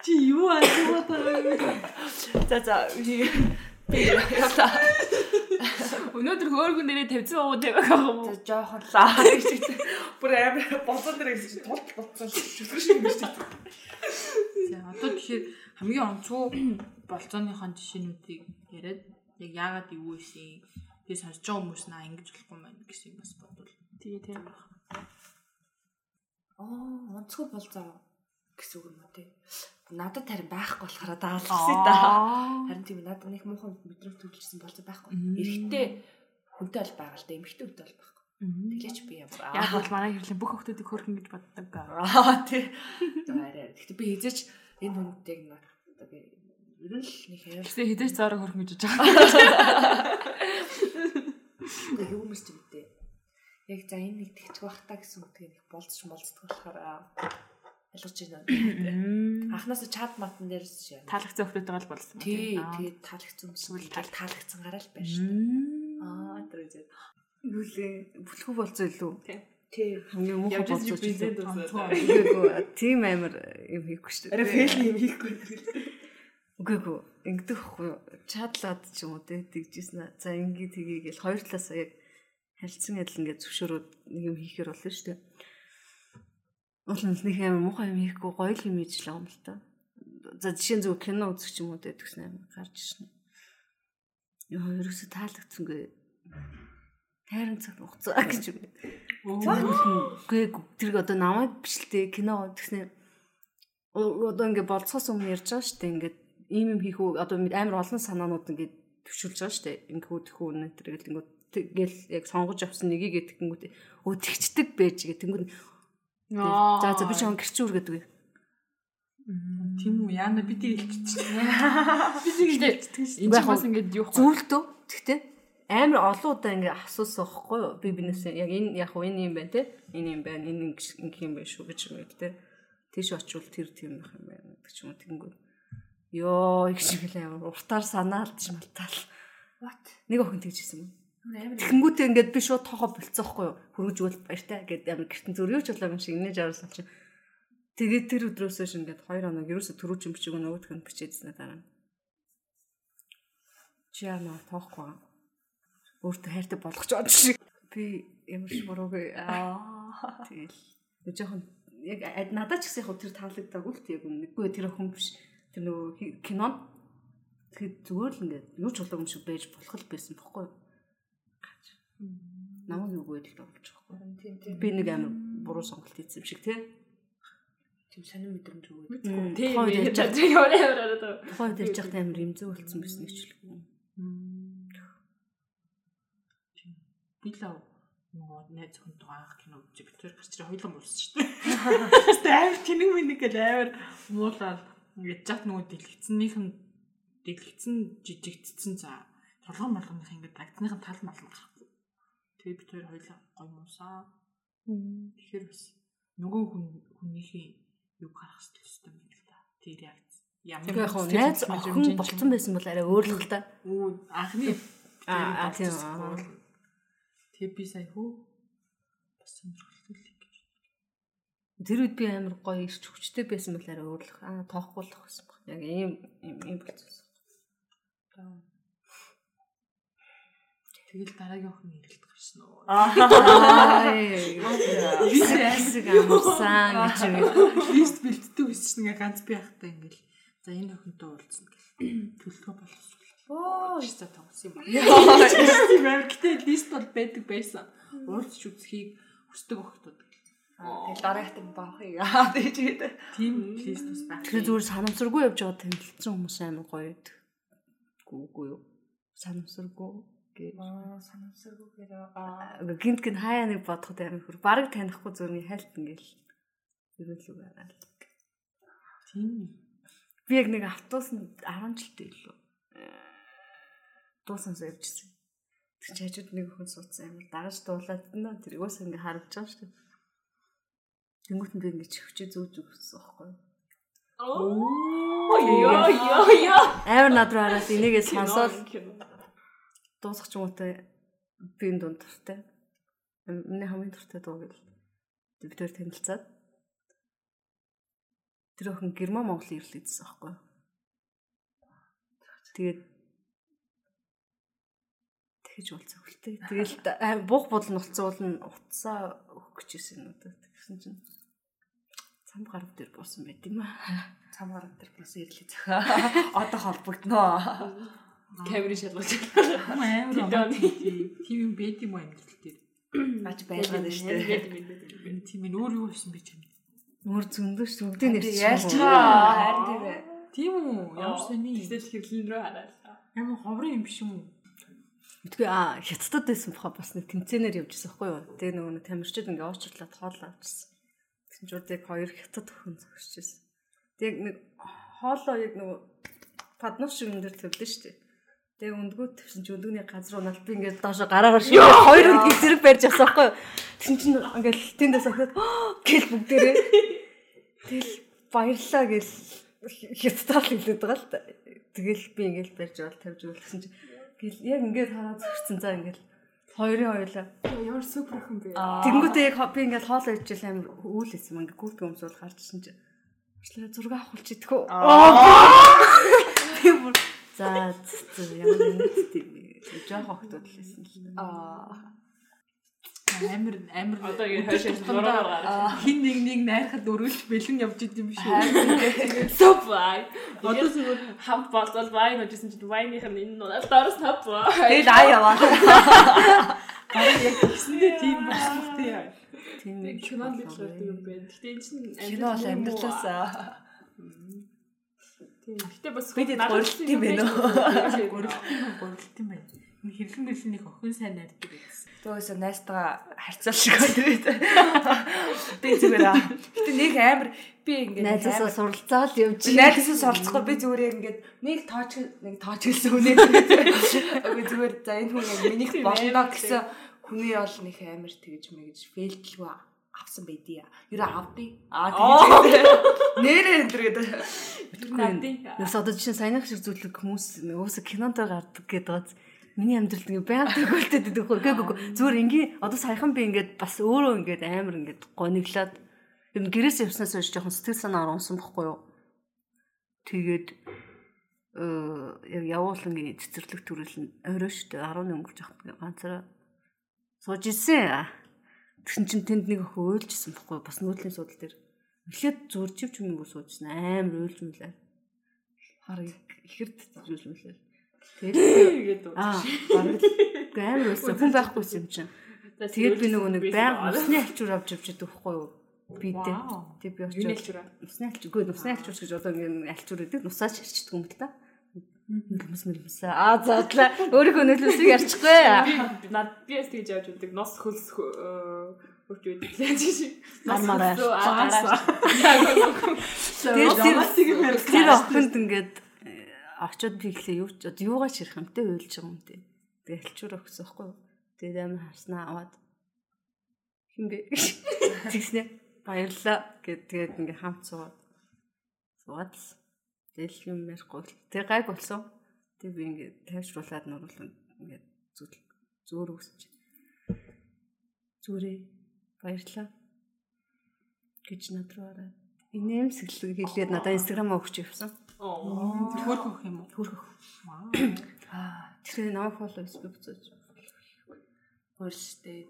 Чи юу асууад байгаа юм? За за би би яваа. Өнөөдөр хөөргөн нэрээ тавьсан уу тавиах юм уу? За жоохон лаа гэж хэлээ. Бүр амар болцоо дээр гэсэн чинь тулд болцоо шүлгэр шиг юм шүү дээ. За одоо тэгэхээр хамгийн онцгой болцооныхон жишээнүүдийг яриад яг яагаад юу ийсэн Тэгээ сонсож байгаа хүмүүс наа ингэж болохгүй маань гэсэн юм бас бодвол. Тэгээ тийм. Оо, онцгой бол заа гэсэн үг юм уу тий. Надад харин байхгүй болохоор даалгасан да. Харин тийм надад нэг муухай мэдрэмж төрүүлсэн болцоо байхгүй. Эрэхтэй хүнтэй бол байгаа л да. Эмэгтэй хүнтэй бол байхгүй. Тэглээч би. Яг бол манай хэрэглэн бүх хүмүүсийг хөрхөн гэж боддог. Аа тий. Арай. Гэхдээ би хизээч энэ хүнтэйг надад ер нь л нэг хайр. Гэтэ хідэж цаараа хөрхөн гэж бодож байгаа. Нэг юм дээ. Яг за энэ нэг тэгчих бах та гэсэн үгтэй нэг болцч болцдог болохоор ялгаж байна. Анхнаасаа чат матан дээрс шээ. Таалагцсан хүмүүстэй бол болсон. Тий, тэгээд таалагцсан тал таалагцсан гараа л байна шүү дээ. Аа, тэр үзээ. Нүлээ бүлхүү болцоо илүү. Тий. Хамгийн ч зэд илүү. үзээ. Үгүй тийм амар юм хийхгүй шүү дээ. Арай фейл юм хийхгүй. Үгүй ээ ингэдэг хгүй чадлаад ч юм уу те тэгжсэн. За ингээ тгийгээл хоёр талаасаа яг харилцсан адил ингээ зөвшөөрөөд нэг юм хийхээр болно шүү дээ. Уул нэг амар муухай юм хийхгүй гоё юм хийж л байгаа юм л та. За жишээ нь зөв кино үзэх ч юм уу те тэгсэн амар гарч ирсэн. Яа ерөөсө таалагдсангүй. Тайран цаг хугацаа гэж юм. Үгүй тэрг одоо намайг бичлээ кино тэгснээр одоо ингээ болцоос өмнө ярьж байгаа шүү дээ ингээд ийм юм хийх үү одоо амар олон санаанууд ингээд төвшүүлж байгаа шүү дээ ингээ хөдөхүү өнө тэр гэл ингээд тэгэл яг сонгож авсан нэгийг тэгэнгүүт өө тэгчдэг байж гэ тэнгүүд за за би ч он гэрчүүр гэдэг үү Тийм үү. Яана бидний хэлчихсэн. Гэтэ энэ ч бас ингэж юу хөө. зүйлдөө тэгтээ амар олон удаа ингээ асуусан байхгүй юу? Би бинээс яг энэ яг хөө энэ юм байна те. Энэ юм байна энэ ингээ юм байна шүү гэж юм гээд те тийш очивол тэр тийм байх юм байна гэдэг ч юм уу. Тэгэнгүүт ёо их шиг л амар уртаар санаалдж малтаал. What? нэг охин тэгжсэн юм Тэгэнгүүтээ ингээд би шууд тоохоо болцоохгүй юу? Хөргөжвөл баяртай гэд амар гэртэн зөрөөч болоо юм шиг инээж аруулсан чинь. Тэгээд тэр өдрөөс хойш ингээд 2 хоног ерөөсө төрүүч юм бичиг нөгөөх нь бичээдсэн дараа. нь. Чи яана тоохгүй. Өөртөө хайртай болгоч бод шиг. Би ямар ч буруугүй аа тэгэл. Нэг жоохон яг ад- надад ч гэсэн яг тэр таалагдаагүй л тийм яг нэггүй тэр охин биш. Тэр нөгөө кинон тэгэхэд зүгээр л ингээд юу ч болоогүй юм шиг байж болох л байсан бохгүй юу? Намайг юу гэдэл болж байгаа байхгүй. тийм тийм. Би нэг амар буруу сонголт хийсэн юм шиг тий. Тийм сонир мэдрэмж өгөөд. Тийм ярьж яг ямар ямар араад. тухайн үед ярьж байхдаа амар имзэг болсон байсан гэж хэлэхгүй. Би л нөгөө найз зөвхөнтэйгээ анх кино үзэж бид тэр гарч ирээ хоёлоо муулсан шүү дээ. Тэстэ амар тэнэг мэнийг л амар муулаад ингээд жат нөгөө дэлгэцнийх нь дэлгэцэн жижигдсэн за толгой малгамных ингээд дагдсныхын тал мал гарахгүй. Тэгээ бид хоёр хоёлоо гой муусан. Тэгэхээр бас нөгөө хүн хүнийхээ юу гарах хэрэгтэй юм байна л да. Тэр яг ямар Яг хөө найз охин болцсон байсан бол арай өөр л та. Өө анхны Аа, тийм. Тэг би сая хөө бас сонирхолтой л гэж. Тэр үед би амар гоё ирч хүчтэй байсан бол арай өөр л аа тоохгүй л байсан баг. Яг ийм ийм ийм болцсон. Тэгэл дараагийн охин ирэлт гарсан уу. Аа. Бисэсэг амарсан гэж юм. Лист бэлддэг байсан чинь ингээ ганц би хахтаа ингээл за энэ охинтой уулзсан гэл төлөвлөгөө боловсруулах. Оо, За тавсан юм байна. Тийм амар гэтээ лист бол байдаг байсан. Уулзч үзхийг хүсдэг охтууд. тэгэл дараагт баахыг аа тэгж гэдэг. Тийм лист бас байх. Тэр зүгээр санамсаргүй явж байгаа танилцсан хүмүүс амар гоё байдаг. Гүүгүй юу? Санамсаргүй гэж. Аа, санамсаргүйгээр аа. гинт гин хаяа нэг бодоход амар хөр. Бараг танихгүй зүрний хальт ингээл ерөөлөг байгаа л. Тийм. Би яг нэг автобусанд 10 жилтэй илүү. Дуусан явжсэн. Тэр чи хажууд нэг хүн суудсан амар дагаж дуулаад нэ тэр уус ингээ харагдаж байгаа шүү дээ. Тэнгүүт нь би ингээ чихвчээ зөөж өгсөн байхгүй юу? Оо ёо ёо ёо. Амар над руу хараад энийгээ сонсоод дуусах ч юм уу те би энэ дунд дуртай. Миний хамгийн дуртай дуу гэл. Бид тэр танилцаад тэр охин Герман Монгол ирэл идсэн байхгүй? Тэгээд тэгэж уулзах үлтэй. Тэгэл буух бодол нолцоол нь утсаа өгөх гэжсэн надад. Тэгсэн чинь цам гарав дээр буусан байт юм аа. Цам гараг дээр бас ирлээ. Одоо холбогдноо. Камерын шалгаж. Амар романтик. Тийм юм байд юм амьдрал дээр. Аач байлгаад шүү дээ. Тийм энэ өөр юу байсан бэ чам? Нүүр зөндөө шүү үгдээ нэрч Яаж байгаа харин тийм. Тийм үү? Ямар сони. Тэгэл хэвлэн рүү хараад. Амар ховрын юм биш юм уу? Мэдгүй аа хятадд байсан баха бас нэг тэмцээнээр явжсэн байхгүй юу. Тэгээ нөгөө нэг тамирчид ингээ уучлаад хоол авчихсан. Тэгсэн чинь яг хоёр хятад өхөн зогсчихсэн. Тэг нэг хоолоо яг нөгөө паднур шиг юм дээр төвлөн шүү дээ. Тэгээ өндгөө тавьсан чи өндөгний газар унаад би ингээд доошо гараагаар шиг хоёр өнд зэрэг барьж авсан байхгүй юу. Тэгсэн чинь ингээд тэндээс ахаад гэл бүгдээрээ тэгэл баярлаа гэл хятадаар хэлээд байгаа л та. Тэгэл би ингээд барьж авал тавьж гэсэн чи гэл яг ингээд хараад зөрчсөн за ингээд хоёрын хоёлаа. Ямар супер охин бэ? Тэнгүүтээ яг би ингээд хоол жил амар үүл хэлсэн ингээд гүрт өмсөөл гарчсан чи. Уучлаарай зураг авахулч идэх үү? Тийм бүр за ямар нэг тийм жоох охтууд л байсан л. Аа. Амар амар Одоо ингэ хойшоо зураагаар гараад. хин нэг нэг найрахад өргөлж бэлэн явж идэм биш үү? Супер. Одоо Одоо зүгээр хамт болтол вайн очсон чинь вайных нь энэ нуунаас доороос хапва. Тэгэл аа яваа. гараа яг гисэндээ тийм болсонтой яа. Тийм кинонд л болдог юм байна. Гэтэ энэ чинь бол амьдралаас Тийм. Гэтэ бас Бид гурилт юм бэ нөө? Гурилт юм гурилт юм байна. Энэ хэрлэн мэрлэн их охин сайн найддаг гэсэн. Төөсөө найстайгаа харьцал шиг өдрөөд. Би зүгээр аа. Гэтэ нэг амар би ингээд Найзаасаа суралцаал явж. найзаас суралцахгүй би зүгээр яг ингээд нэг тооч нэг тооч хэлсэн үнэ. Би зүгээр за энэ хүн яг минийх болно гэсэн хүний бол нэг амар тэгж мэгж фейлдлгүй авсан байдия. Юу авдیں۔ Аа тэгж нэрээ өдрөөд. Яс одоо жишээ саяных шиг зүйлэг хүмүүс өөсө кинонд гардаг гэдэг бац. Миний амьдралд ингээ байнга төгөлтөд идэх хөө. Үгүй зүгээр ингийн одоо саяхан би ингээд бас өөрөө ингээд амар ингээд гониглаад ер нь гэрээс явснаас хойш жоохон сэтгэл санаа оронсон бохгүй юу. Тэгээд э яг явуулангийн цэцэрлэг төрөл нь орой штэ 11 өнгөрч явах ганцаараа сууж ирсэн. Тэгсэн чинь тэнд нэг охин уйлжсэн бохгүй бас нүүдлийн судал дээр. Эхлээд зурживч юм уу суужсан амар уйлж мөлөө. Хараг ихэрд зурж мөлөө. Тэгээд аа бараг амар уйлсан хүн байхгүйсэн юм чинь. Тэгээд би нөгөө нэг байнга усны алчуур авч явж идэх байхгүй юу? Би дээ. Тэг би очиж аа? Усны алчуур. Үгүй усны алчуур гэж одоо ингэ алчуур гэдэг нусаа ширчдэг юм л та. Хүмүүс мэлмсээ. Аа заадлаа. Өөрийнхөө нөлөөсийг ярьчихгүй. Над би яс тэгж явж байдаг. Нос хөлс байдаг. Яаж чи? Мармараа. Тэгээд Тэр тэр охинд ингээд э, очоод би ихлэ юу ч юугаа ширх юм те уйлж байгаа юм те. Тэгээд алчуур өгсөн байхгүй юу? Тэгээд амар харснаа аваад хинбэ тэгснэ баярлаа гэд тэгээд ингээд хамт суугаад суугаад тэгэл юм ярихгүй тэг гайг болсон. Тэг би ингээд тайвшруулад нуруулсан ингээд зүл зөөр үсч. Зүрээ баярлаа гэж над руу ороод инээмсэглэг хэлээд надад инстаграм өгч явсан. хөрх өх юм уу? Хөрхөх. Аа тэр намайг фоллоу Facebook зөөж. Хөрстэй.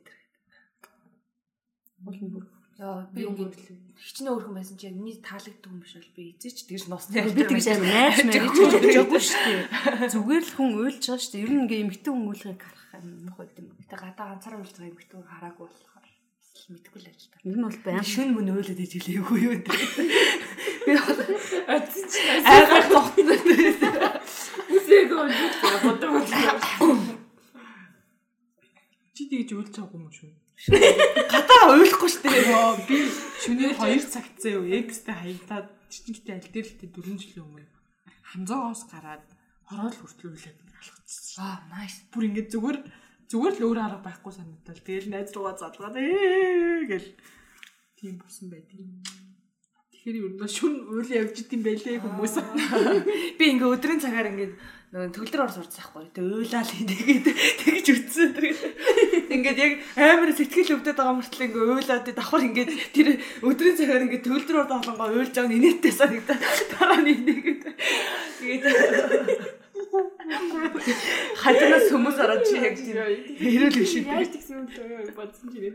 Болно бүр. Яа би ингээд хичнээн өөрхөн байсан чи яг миний таалагддаг юм биш бол би эзэж тэгж носны Би тэгж амар найз мэрэж өгөөгүй шүү дээ. Зүгээр л хүн уйлж байгаа шүү дээ. Ер нь ингээ эмгтэн хүн уулахыг харах юм байд юм. Гэтэ гадаа ганцаараа уулж байгаа юм битүү хараагүй болохоор мэдгүй л ажил таа. Ер нь бол байн Шүн мөн өөлөд иж хэлээгүй юу гэдэг. Атсич Айгаар тогтно. үсэг өгч бодог бодог. Чи тэгж уйлж байгаагүй юм шүү. Гадаа уйлахгүй шүү дээ. Йоо би шөнийн 2 цагт зөө X-тэй хаягдаад чичигтэй аль дээр л тэ 4 жилийн өмнө хамзаагоос гараад хороол хүртэл үлээд алхацсан. Аа, nice. Бүр ингээд зүгээр зүгээр л өөр арга байхгүй санагдал. Тэгэл найз руугаа залгаад ээ гэл тийм болсон байдаг. Тэгэхээр ер нь шүн уйл явж идэм байлээ хүмүүс. Би ингээ өдрийн цагаар ингээ нөгөө төгөлдөр ор сурцсан байхгүй. Тэг уйлаал тэгээд тэгж үтсэн. Ингээд яг амар сэтгэл өвдөд байгаа мөртлөө ингээ уйлаад давхар ингээд тэр өдрийн цагаар ингээ төгөлдөр ор тоглонгоо уйлж байгаа нь инээдтэй санагдаа. Дараа нь инээгээд. Тэгээд хажуунаас хүмүүс ороод чи яг тийм хэрүүл биш үү? Яаж тэгсэн юм бэ? Бодсон чи нэ.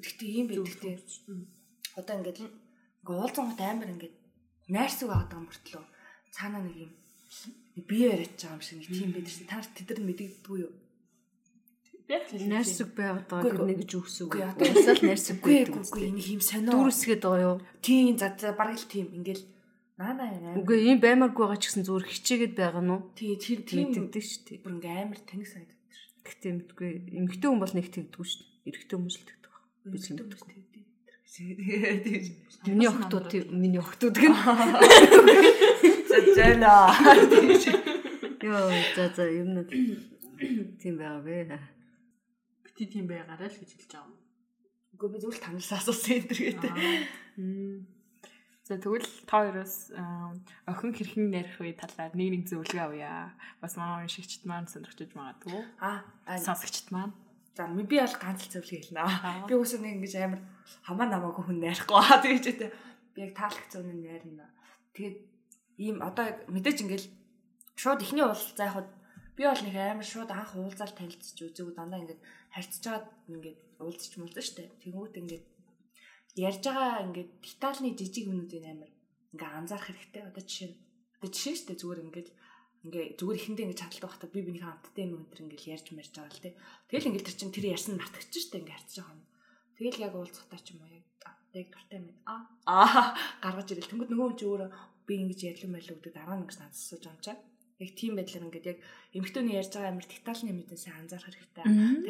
Гэхдээ ийм те. Одоо ингээд ингээ уулзсан гот амар ингээд найрсаг байгаа юм мөртлөө цаанаа нэг юм бие яриад байгаа юм шиг нэг тийм байдаг. Та нар тэд нар мэддэггүй юу? Найрсаг байгаад байгаа тэр нэг гэж одоо- Уусаал найрсаггүй Үгүй гэдэг үгүй энэ юм сонио. Дүүрсгээд байгаа юу? Тийм за за бараг л тийм ингээл наана яа. Үгүй ийм баймааргүй байгаа ч гэсэн зүгээр хичээгээд байгаа нь уу? Тий тэр тийм Мэддэг шүү дээ. бүр ингээм амар тэнэг санагдав. Гэхдээ мэдгүй. Эмэгтэй хүн бол нэг тэгдэггүй шүү дээ. Эрэгтэй хүн л тэгдэг баг. Би ч тийм. Миний охтууд тийм миний охтууд гэн. Зэжэла. Йоо за за юм нь тийм байгаа бэ. Бити тийм байгаарай л гэж хэлж байгаа юм. Үгүй би зүгээр танаас асуусан энэ төр гэдэг. За тэгвэл та хоёроос аа, охин хэрхэн нарих вэ талаар нэг нэг зөвлөгөө авъя. Бас манай уншигчд маань сонирхож магадгүй. Аа Сонсогчд маань. за би би бол ганц л зөвлөгөө хэлнэ. Би үгүй нэг ингэж амар хамаа намаагүй хүн найрахгүй. Аа тэгэж үү. Би яг таалах зүүн нь найрна. Тэгээд ийм одоо яг мэдээж ингээл шууд ихний уулзалт заахад би бол нэг амар шууд анх уулзаал танилцж үзээгүй дандаа ингээд харьцаж байгаад ингээд уулзч муулзаа штэ. Тэнгүүт ингээд ярьж байгаа ингээд детальны жижиг юмнуудын амар ингээ анзаарах хэрэгтэй. Одоо жишээ нь одоо жишээ штэ зүгээр ингээд ингээ зүгээр ихэндээ ингээ чадалтай байхдаа би бинийхээ амттай юм өнтер ингээл ярьж марж байгаа л те. Тэгэл ингээл тэр чин тэр ярьсан мартагч штэ ингээ харьцаж байгаа юм. Тэгэл яг уулзахтаа ч юм уу яг яг дуртай. Аа аа гаргаж ирэл. Тэнгүүд нөгөө хүн чи өөрөө би ингэж ярьлаа мэлээ гэдэг дараа нь ингэж надад асууж байгаа юм чаа. Яг тийм байдлаар ингээд яг эмхтөний ярьж байгаа амар детальны юмудаа сайн анзаарах хэрэгтэй.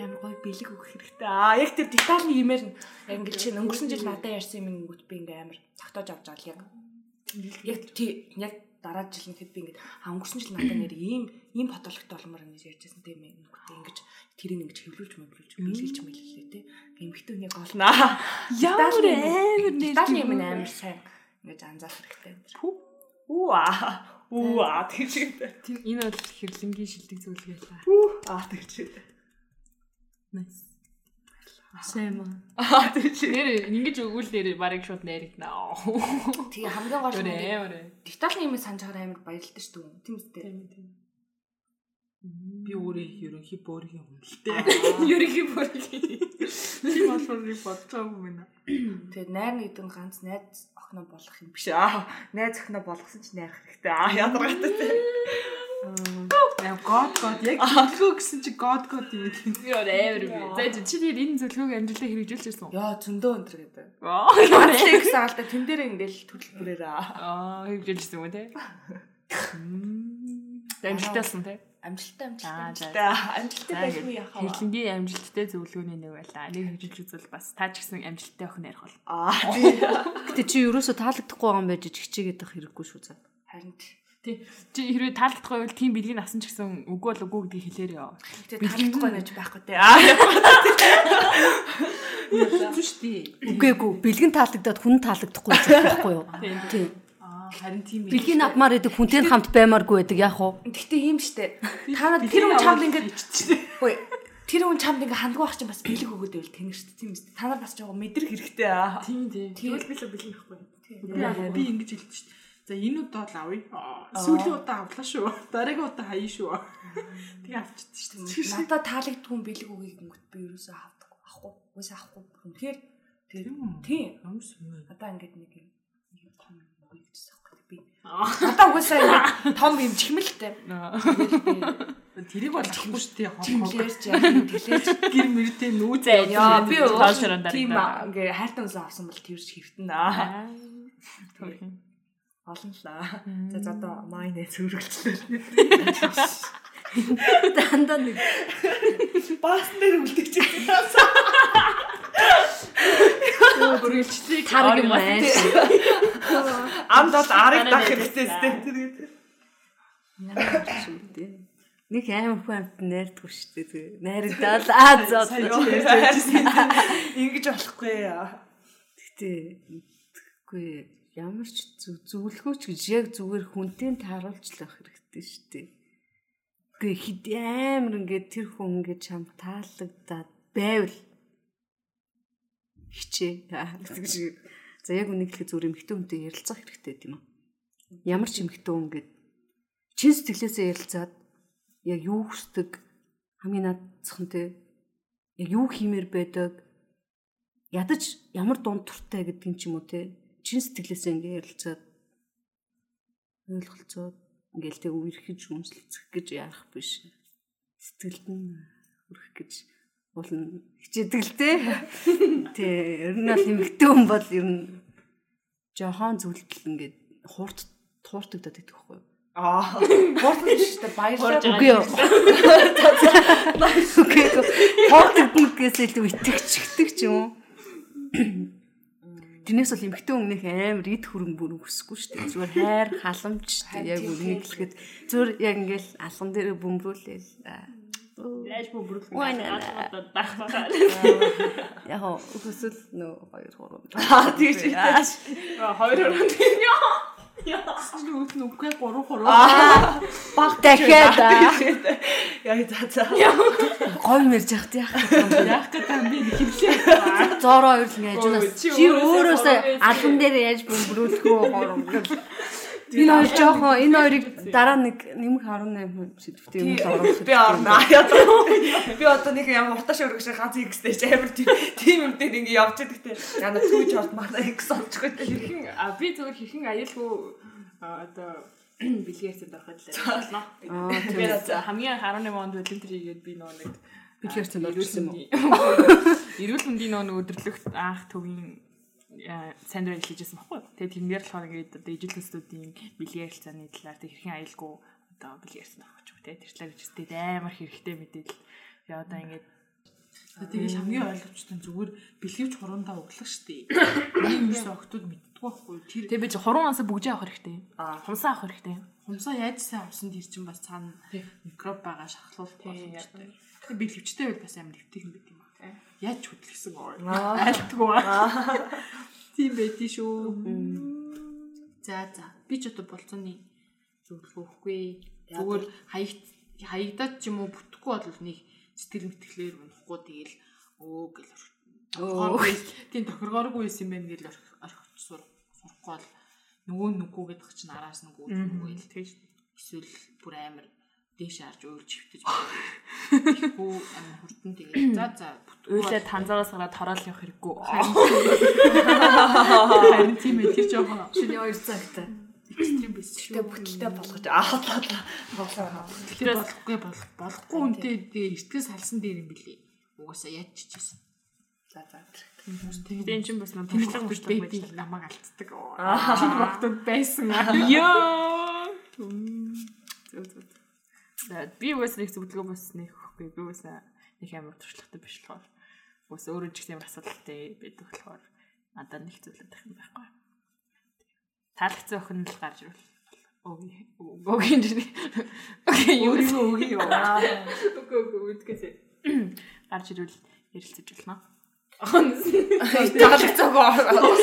Амар гоё бэлэг өгөх хэрэгтэй. Аа яг тэр детальны юмэр нь яг ингээд чи өнгөрсөн жил надад ярьсан юм ингүүт би ингээ амар тогтоож авч байгаа л яг. Яг тий яг дараа жил нэхэд би ингээд өнгөрсөн жил надад нэр ийм ийм фотологт олмор ингэж ярьжсэн тийм юм ингэж тэрийг ингэж хэвлүүлж мөвлүүлж бэлгэлж мэлэлээ те. Эмхтөний голнаа. Ямар амар детальны юм амар сайн ингэж анзаарах хэрэгтэй. Үу аа. Үу аа тэгж. Тийм энэ бол хэрлэнгийн шилдэг зөвлөгөө л. Үу аа тэгж. Nice. Сайн маа. Аа тэгж. Нэр ингэж өгвөл нэр барыг шууд найрагнаа. Тэгээ хамгийн гол нь детальны юм санаж байгаа амар баярлалтай шүү дээ. Тийм үстэй. Би өөрөө ерөнхий бөөрийн хүн л дээ. Ерөнхий бүрийн. Тийм болохоор бодож байгаагүй байна. Тэгээд найр нэгдэн ганц найз охиноо болох юм биш аа. Найз охиноо болгосон ч найрах хэрэгтэй. Аа ядаргатай те. Яа год год яг төлгөө гэсэн чи год год юм л. Яа амар би. За чи тэр энэ зөвлөгөөг амжилтаа хэрэгжүүлж ирсэн үү? Яа зөндөө өндөр гэдэг. Аа гэсэн алда тэн дээр ингээл төлөв бүрээрээ. Аа хэрэгжүүлсэн юм те. Амжилтаасан те. Амжилттай амжилттай. Амжилттай уу яхаа. Хэрлэнгийн амжилттай зөвлөгөөний нэг байлаа. Нэг хэрэгжүүлж үзвэл бас та ч гэсэн амжилттай охин ярих бол. Аа тий. Гэтэ чи ерөөсө таалагдахгүй байгаа юм байж хичээгээд байх хэрэггүй шүү заа. Харин Тий. Чи хэрвээ таалагдахгүй бол тийм бэлгийг авсан ч гэсэн үгүй бол үгүй гэдгийг хэлээрээ. тэгээ таалагдахгүй нэж байхгүй те. Аа Зү штий. Үгээгүй. Бэлгэн таалагдаад хүн таалагдахгүй гэж байхгүй юу? Тийм. Харин тийм ээ. Бэлгийн авмаар идэг хүнтэй хамт баймааргүй байдаг яах вэ? Гэхдээ ийм штэ. Та нар тэр хүн чамд ингээд Хөөе. Тэр хүн чамд ингээ хандгуу ах чинь бас бэлэг өгөөд байвал тэнэг штэ тийм үстэ. Та нар бас жоо мэдрэх хэрэгтэй аа. Тийм тийм. Тэгвэл би л бэлэн байхгүй. Би ингэж хэлдэг шүү дээ. За энэ удаа л авъя. Сүүлийн удаа авлаа шүү. Дараагийн удаа хаяа шүү. Тэгээ авчихдээ шүү дээ. Надад таалагдгүй бэлэг өгөөг ингүүт би ерөөсөө авахгүй. Ахгүй. Уусаа ахгүй. Тэгэхээр тэр тийм. Амс юм. Надаа ингээд нэг юм нэг юм том өгөөг гэсэн уусаа ингээд том юм чихмэлтэй. Тэрийг бол чихгүй шүү дээ. Юм тэлээч. Гэр мөртэй нүүз Яа би тоошрон тийм ингээ хайртай уусаа авсан бол тэрч хэвтэн аа. Төрхөн. Олон л аа. За за одоо майнэ зүрхэлцлээ. Дандаа нэг Баасан дээр үлдээч. Бүргэлжлийг тараг юм байна. Амд бол арыг дах хэрэгтэй сте. Нэг аим хүнд найрдаггүй шүү дээ. тэгээ. Найрагдаад аа зоо. Ингэж болохгүй яа. Гэтэ тэгэхгүй ямар ч зү- зөвлөгөөч гэж яг зүгээр хүнтэй тааруулчлах хэрэгтэй шүү дээ. Гэхдээ хэд амар ингээд тэр хүн ингээд чам таалагдаад байвал хичээ. гэдэг шиг. За яг үнийг хэлэх зүгээр эмхтэн хүнтэй ярилцах хэрэгтэй тийм үү? Ямар ч эмхтэн хүн ингээд чин сэтгэлээсээ ярилцаад яг юу хүсдэг хамгийн наадцхан те яг юу хиймээр байдаг ядаж ямар дунд туртай гэдгийг ч юм уу те чин сэтгэлээсээ ингээ ярилцаад ойлголцоод ингээл тэг үерхэж үнслэцэх гэж яах биш. Сэтгэлд нь хүрэх гэж л те. Тэ ер нь бол эмэгтэй хүн бол ер нь жохон зүйлдэл ингээд хуурт тууртагдаад идэх байхгүй юу? Аа. Бодлоо шүү дээ. Баярлалаа. Үгүй юу. Үгүй юу. Хууртагднаас илүү итгэжчихдэг ч юм уу. Тэрнээс бол эмэгтэй өмнөх амар ид хөрөнгө бүр өсөхгүй шүү дээ. Зүгээр хайр, халамж шүү дээ. Яг үнийг хэлэхэд зүгээр яг ингээл алган дээр бөмбөрүүлээл. Яаж юм дах байгаа. Яг өсөл нөө 2 3. Аа тийш. Хоёр орон тийм ёо. Үгүй нүггүй 3 3. Баг дахиад Яг за за. гой мэрж яхад яах вэ? Яах гэдэг юм би хэвлээ. Зороо хоёр л ингэж унаас Ой, чи өөрөөсөө албан дээр яаж бөмбөрүүлэх үү гурав гэл. Энэ хоёр жоохон энэ хоёрыг дараа нэг нэмэх 18 сэдвтэй юм л оруулах. Би орно. Би одоо нэг ямар урташ өргөш ганц X-тэй амар тийм юм дээр ингэ явж байдаг те. Яна түүж манай X олчихгүй те. Хэрхэн а би зөвхөн хэрхэн аюулгүй одоо бэлгээрсэд ороход л. Аа Би хамгийн 18 онд волонтер хийгээд би нөө нэг Бэлгээр цэнд орчихсон юм уу? Эрүүл мэндийн нөө өдөрлөгт анх төвийн сайн дураар хэлжсэн баггүй. Тэгээд тэрнээр болохоор ингээд одоо ижил төстүүдийн бэлгийн ярилцааны талаар тэг хэрхэн аюулгүй одоо бэлгээрсэн авах ч юм те. Тэр талаар үстэй амар хэрэгтэй мэдээлэл. Тэгээ одоо ингээд Тэгээд хамгийн ойлгомжтой нь зүгээр бэлгэвч хуруундаа углах штеп. Нэг юмс октод мэддэг байхгүй. Тэр тэг би чи хуруу ансаа бүгжээ авах хэрэгтэй. Аа. Хумсаа авах хэрэгтэй. хумсаа яаж сайн авсан тэр чинь бас цаана микроб байгаа шахалуулах боломжтой. Тэгээд бэлгэвчтэй байл бас амар нэвтэх юм байт юм. Яаж ч хөдлөсөн оор. Айлтгүй ба. Тийм байдий шүү. За за. Би ч одоо болцооны зөвлөгөө өгөхгүй. Зүгээр хаягд хаягдаад ч юм уу бүтэхгүй бол нэг сэтгэл мэтгэлээр унахгүй тэгэл өө гэл тохиргооргүй тийм тохиргооргүй юм байна гэл орхич сурахгүй бол нөгөө нүггүй гэдэг чинь араас нүггүй нүггүй л тэгэж эсвэл бүр амар дээш харж уйлж хөвтөж тэгэхгүй амар хурдан тэгээд за за Үйлээ танзаараас гараад тороол явах хэрэггүй. харин тийм ээ тэр жоохон Шинэ 2 цагтай. экстрим биш шүү. Тэгээ бүтэлтэй болгож аахлаа. Тоглоо. Тэр болохгүй болох болохгүй үнтэй эртгэл салсан дээр юм билий. Угаасаа яаж ч чийсэн. За за. Тэгээд эн чинь бас нам гэж гэж бэби намайг алддаг. Тэр багтад байсан. Йоо. Зөв зөв. Би бас нэг зөвлөгөө бас нэг өгөхгүй. Би бас нэг амар туршлагатай биш болохоор бас өөрөө ч гэсэн амар асуудалтай байдаг болохоор надад нэг байх юм байхгүй. Таалагдсан охин л гарч ирвэл Окей. Окей. Окей, юу үгүй юу. Окей, окей, үтгэсэ. Гарч ирвэл ярилцаж болно. Таалагдсаагүй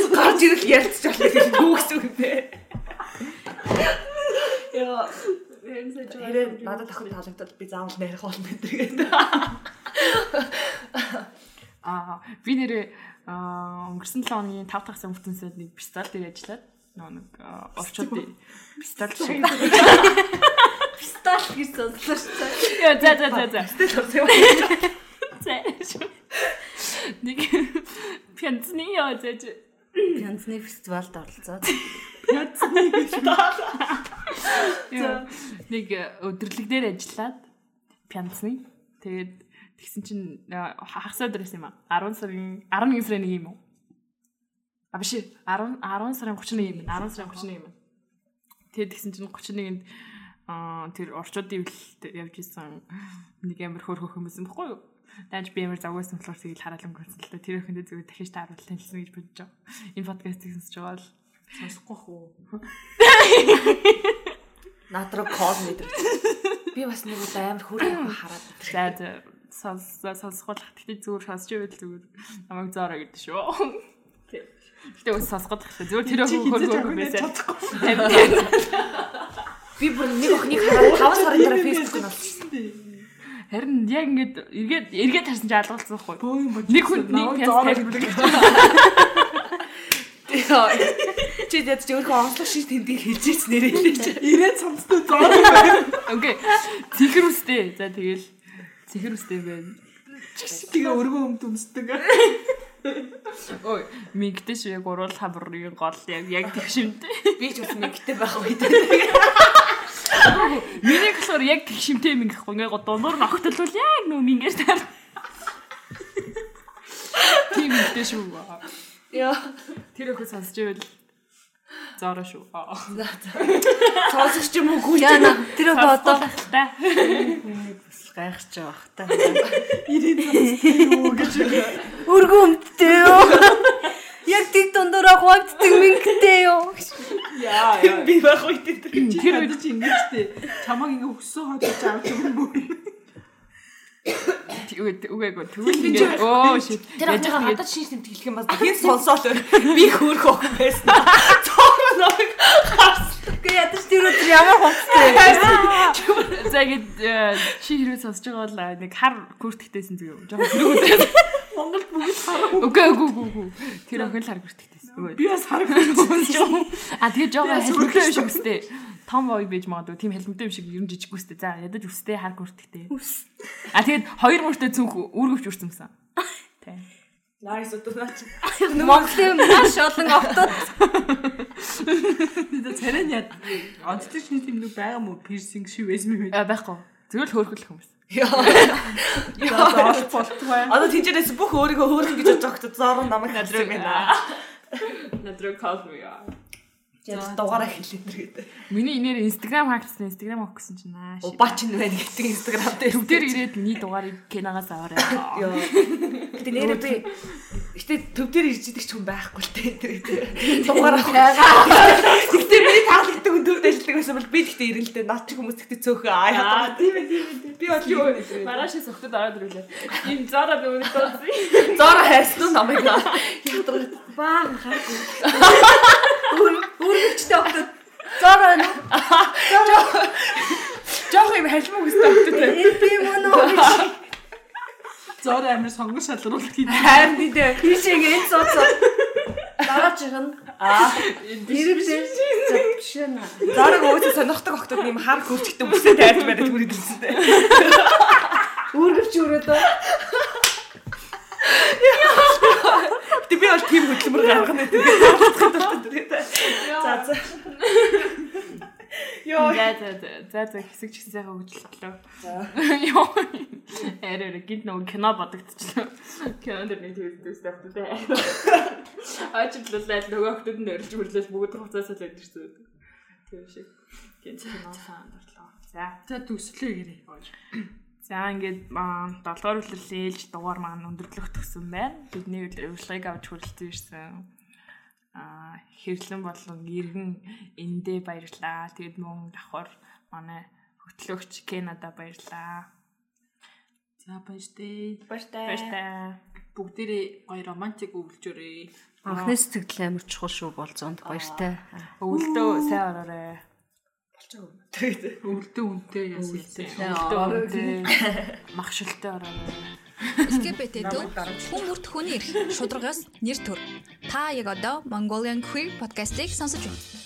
гарч ирэл жоо гэх юу гэсэн үг бэ? Яа. Хэрэг надад охин таалагдвал би заавал нарих болно гэдэг. Аа, би нэрээ өнгөрсөн 7 хоногийн 5 дахь сарын бүтэнсэд нэг пистол дээр ажиллаад нэг орчууд пистол шиг. Стал гэж сонслоо шүү. Яа, за за за за. За. Нэг пянцны яа за за. Янзны фестивалд оролцоод Яа, Нэг өдөрлөг дээр ажиллаад пянцны. Тэгээд тэгсэн чинь хагас өдөр байсан юм аа. 10 сарын 11 сарын 1 юм уу? А биш 10 10 сарын 31 юм. 10 сарын 31 юм. Тэгээд тэгсэн чинь 31-нд аа тэр орчуудын ивлэлд явж исэн нэг амар хөөрхөх юм баггүй юу? Яаж би амар завгүйсэн болохоор тэгэл хараал өнгөрсөн л да. Тэр ихэндээ зүгээр дахиж тааруулт танилцсан гэж бодож байгаа. Энэ подкастыг сонсож байгаа л Сонсохгүй хөө. Надруу кол мэдэрч. Би бас нэг удаа амар хөөрхөн хараад. За за сонс сонсгоолах гэхдээ зүгээр сонсч ивэл зүгээр намайг зоороо гэдэг шүү. Гэтэ ус сонсгоод тахлаа. Зүгээр тэр хөр байсан. Би бүр нэг охиныг хараад 5 сарын дараа фэйсбүүк нь олчихсон. Харин яг ингээд эргээд эргээд харсан чи алгуулсан байхгүй. Нэг хүн нэг пяс тайлбар. Чи дэд чи өөрөө онцлог шиш тэмдэг хэлж ийс нэрээ чи. Ирээд сонсдог зоо. Окей. Цэхэр үстэй. За тэгэл цэхэр үстэй байна. Тэгээ өргөө өмд өмсдөг. Ой, мигдэж яг уруул хаврын гол яг яг тэгшимтэй. Би ч бас мэгтэй байх үед. Миний болохоор яг тэгшимтэй минь гэхгүй ингээ дундуур нь огтлвол яг нөө мингээр таар. Тийм мигдэж шүү. Яа. Тэр өхөө сонсч ивэл заараа шүү. Сонсогч юм уу гүйл. Яна тэр одоо одоо Та. гайхаж байгаа бах та. гэж. Өргөмтэй юу? Яг тэг дундураа хуваагддаг мингтэй юу? Яа яа. Би байх үед тэр. Тэр үед чи ингэжтэй. Чамаг ингээ өссөн хойдож авч юм бүр. Тэгээд үгээгүй тэгвэл ингээ оо shit. Тэр яаж хадад шинж тэмдэг хэлэх юм бас хин сонсоол би хөөх өх байсан. Цоор намайг харсан. Гэ ядаж тэр өдөр ямар хумцтай. За ингэж чи хэрвээ сонсож байгаа бол а, нэг хар күртгтэйсэн зүг юм. Жохоо хэрэг Монгол бүгд хар. Үгүй үгүй үгүй. Тэр охин л хар күртгтэйсэн. Би бас хар күртгтэйсэн. А тэгээ жохоо хэлмэгтэй биш үстэй. Том бой бийж магадгүй тийм хэлмэгтэй юм шиг ер нь жижиг үстэй. За ядаж үстэй хар күртгтэй. А тэгээд хоёр мөртөө цүнх үүргэвч үрцэмсэн. Тэ. Найс удаач. Монголын маш олон Тэгээд царай нь яд. Онцлог шинэ тэмдэг байгаа мó пирсинг шивээс мэвэ. А байхгүй. Зүгээр л хөөрхөлөх хүмүүс. Яа болтгоо. Одоо тийчээс бүх өөрийгөө хөөрхөн гэж бодож огт зоорон намайг надраг байна. Надруу call me яа. Тэгээд дугаараа хэлээд тэр гэдэг. Миний инээр Instagram хаагцсан Instagram авах гэсэн чинь наа. Убач нь байна гэдэг инстаграм дээр. Төв дээр ирээд миний дугаарыг киногоос аваарай. Йоо. Гэтэ нэрээ би гэтэ төв дээр ирж идэг ч хүн байхгүй л дээ тэр гэдэг. Дугаараа байгаа. Гэтэ би таалагддаг хүн төвд ажилладаг байсан бол би гэтэ ирэлдэ над чи хүмүүс гэтэ цөөхөө аа яа. тийм ээ тийм ээ. Би бол юу маргаашаас өгтөд ороод ирлээ. Ийм зара би өнөд тооцсон. Зоро хайрсан уу намайг. Ядраа. баан харгүй. Өргөчтэй автод зороо нэ. Жохоо юм халимаг өгтөд. Энэ би мөн үү? Зөөр амир сонгон шалруулах гэдэг. Хайр би дээ. Тийшээ энэ цоцоо. Дараачих нь Аа. дэрвдээ запшна. Зараг өөсөө сонирхдаг октод нэм хар хөрчгтэн бүсээ тайрч байдаг түр хэлсэн. Өргөвч өрөөдөө. Тэ би бол тийм хөдөлмөр гаргана гэдэг. За за. Йоо. За за за за за хэсэг ч гэсэн сайхан хөдөлгөлөө. Йоо. Арай гинт нөгөө кино бодогдчихлоо. Кино дээр нэг төлөвлөсөн автотай. Аачлалаа нөгөө автод нь өрж бүрлээс бүгд хуцаасаа л өдөрсөн. Тийм шиг. Гинт кино санд орлоо. За. За төслөө гэрээ. За ингээд аа, долоогоор үлрэл ээлж дугаар маань өндөрлөх төсөн байна. Бидний урилгыг авч хүрэлцэн ирсэн. Аа хэрлэн болон иргэн эндээ баярлаа. Тэгэд мөн давхар манай хөтлөгч Кенада баярлаа. За баяртай. Баяртай. Баярлаа. Бүгдээрээ гоё романтик өвлжөөрэй. Анхны сэтгэл амар чухал шүү болзоонд баяртай. Өвөлдөө сайн ороорой. Тэгээд Өвлдөө үнтэй яасан. Өвөлдөө үнтэй. Махшилтай ороорой. LGBT төв хүн бүрт хүний эрх шударгаас нэр төр. Та яг одоо Mongolian Queer podcast-ийг сонсож байна.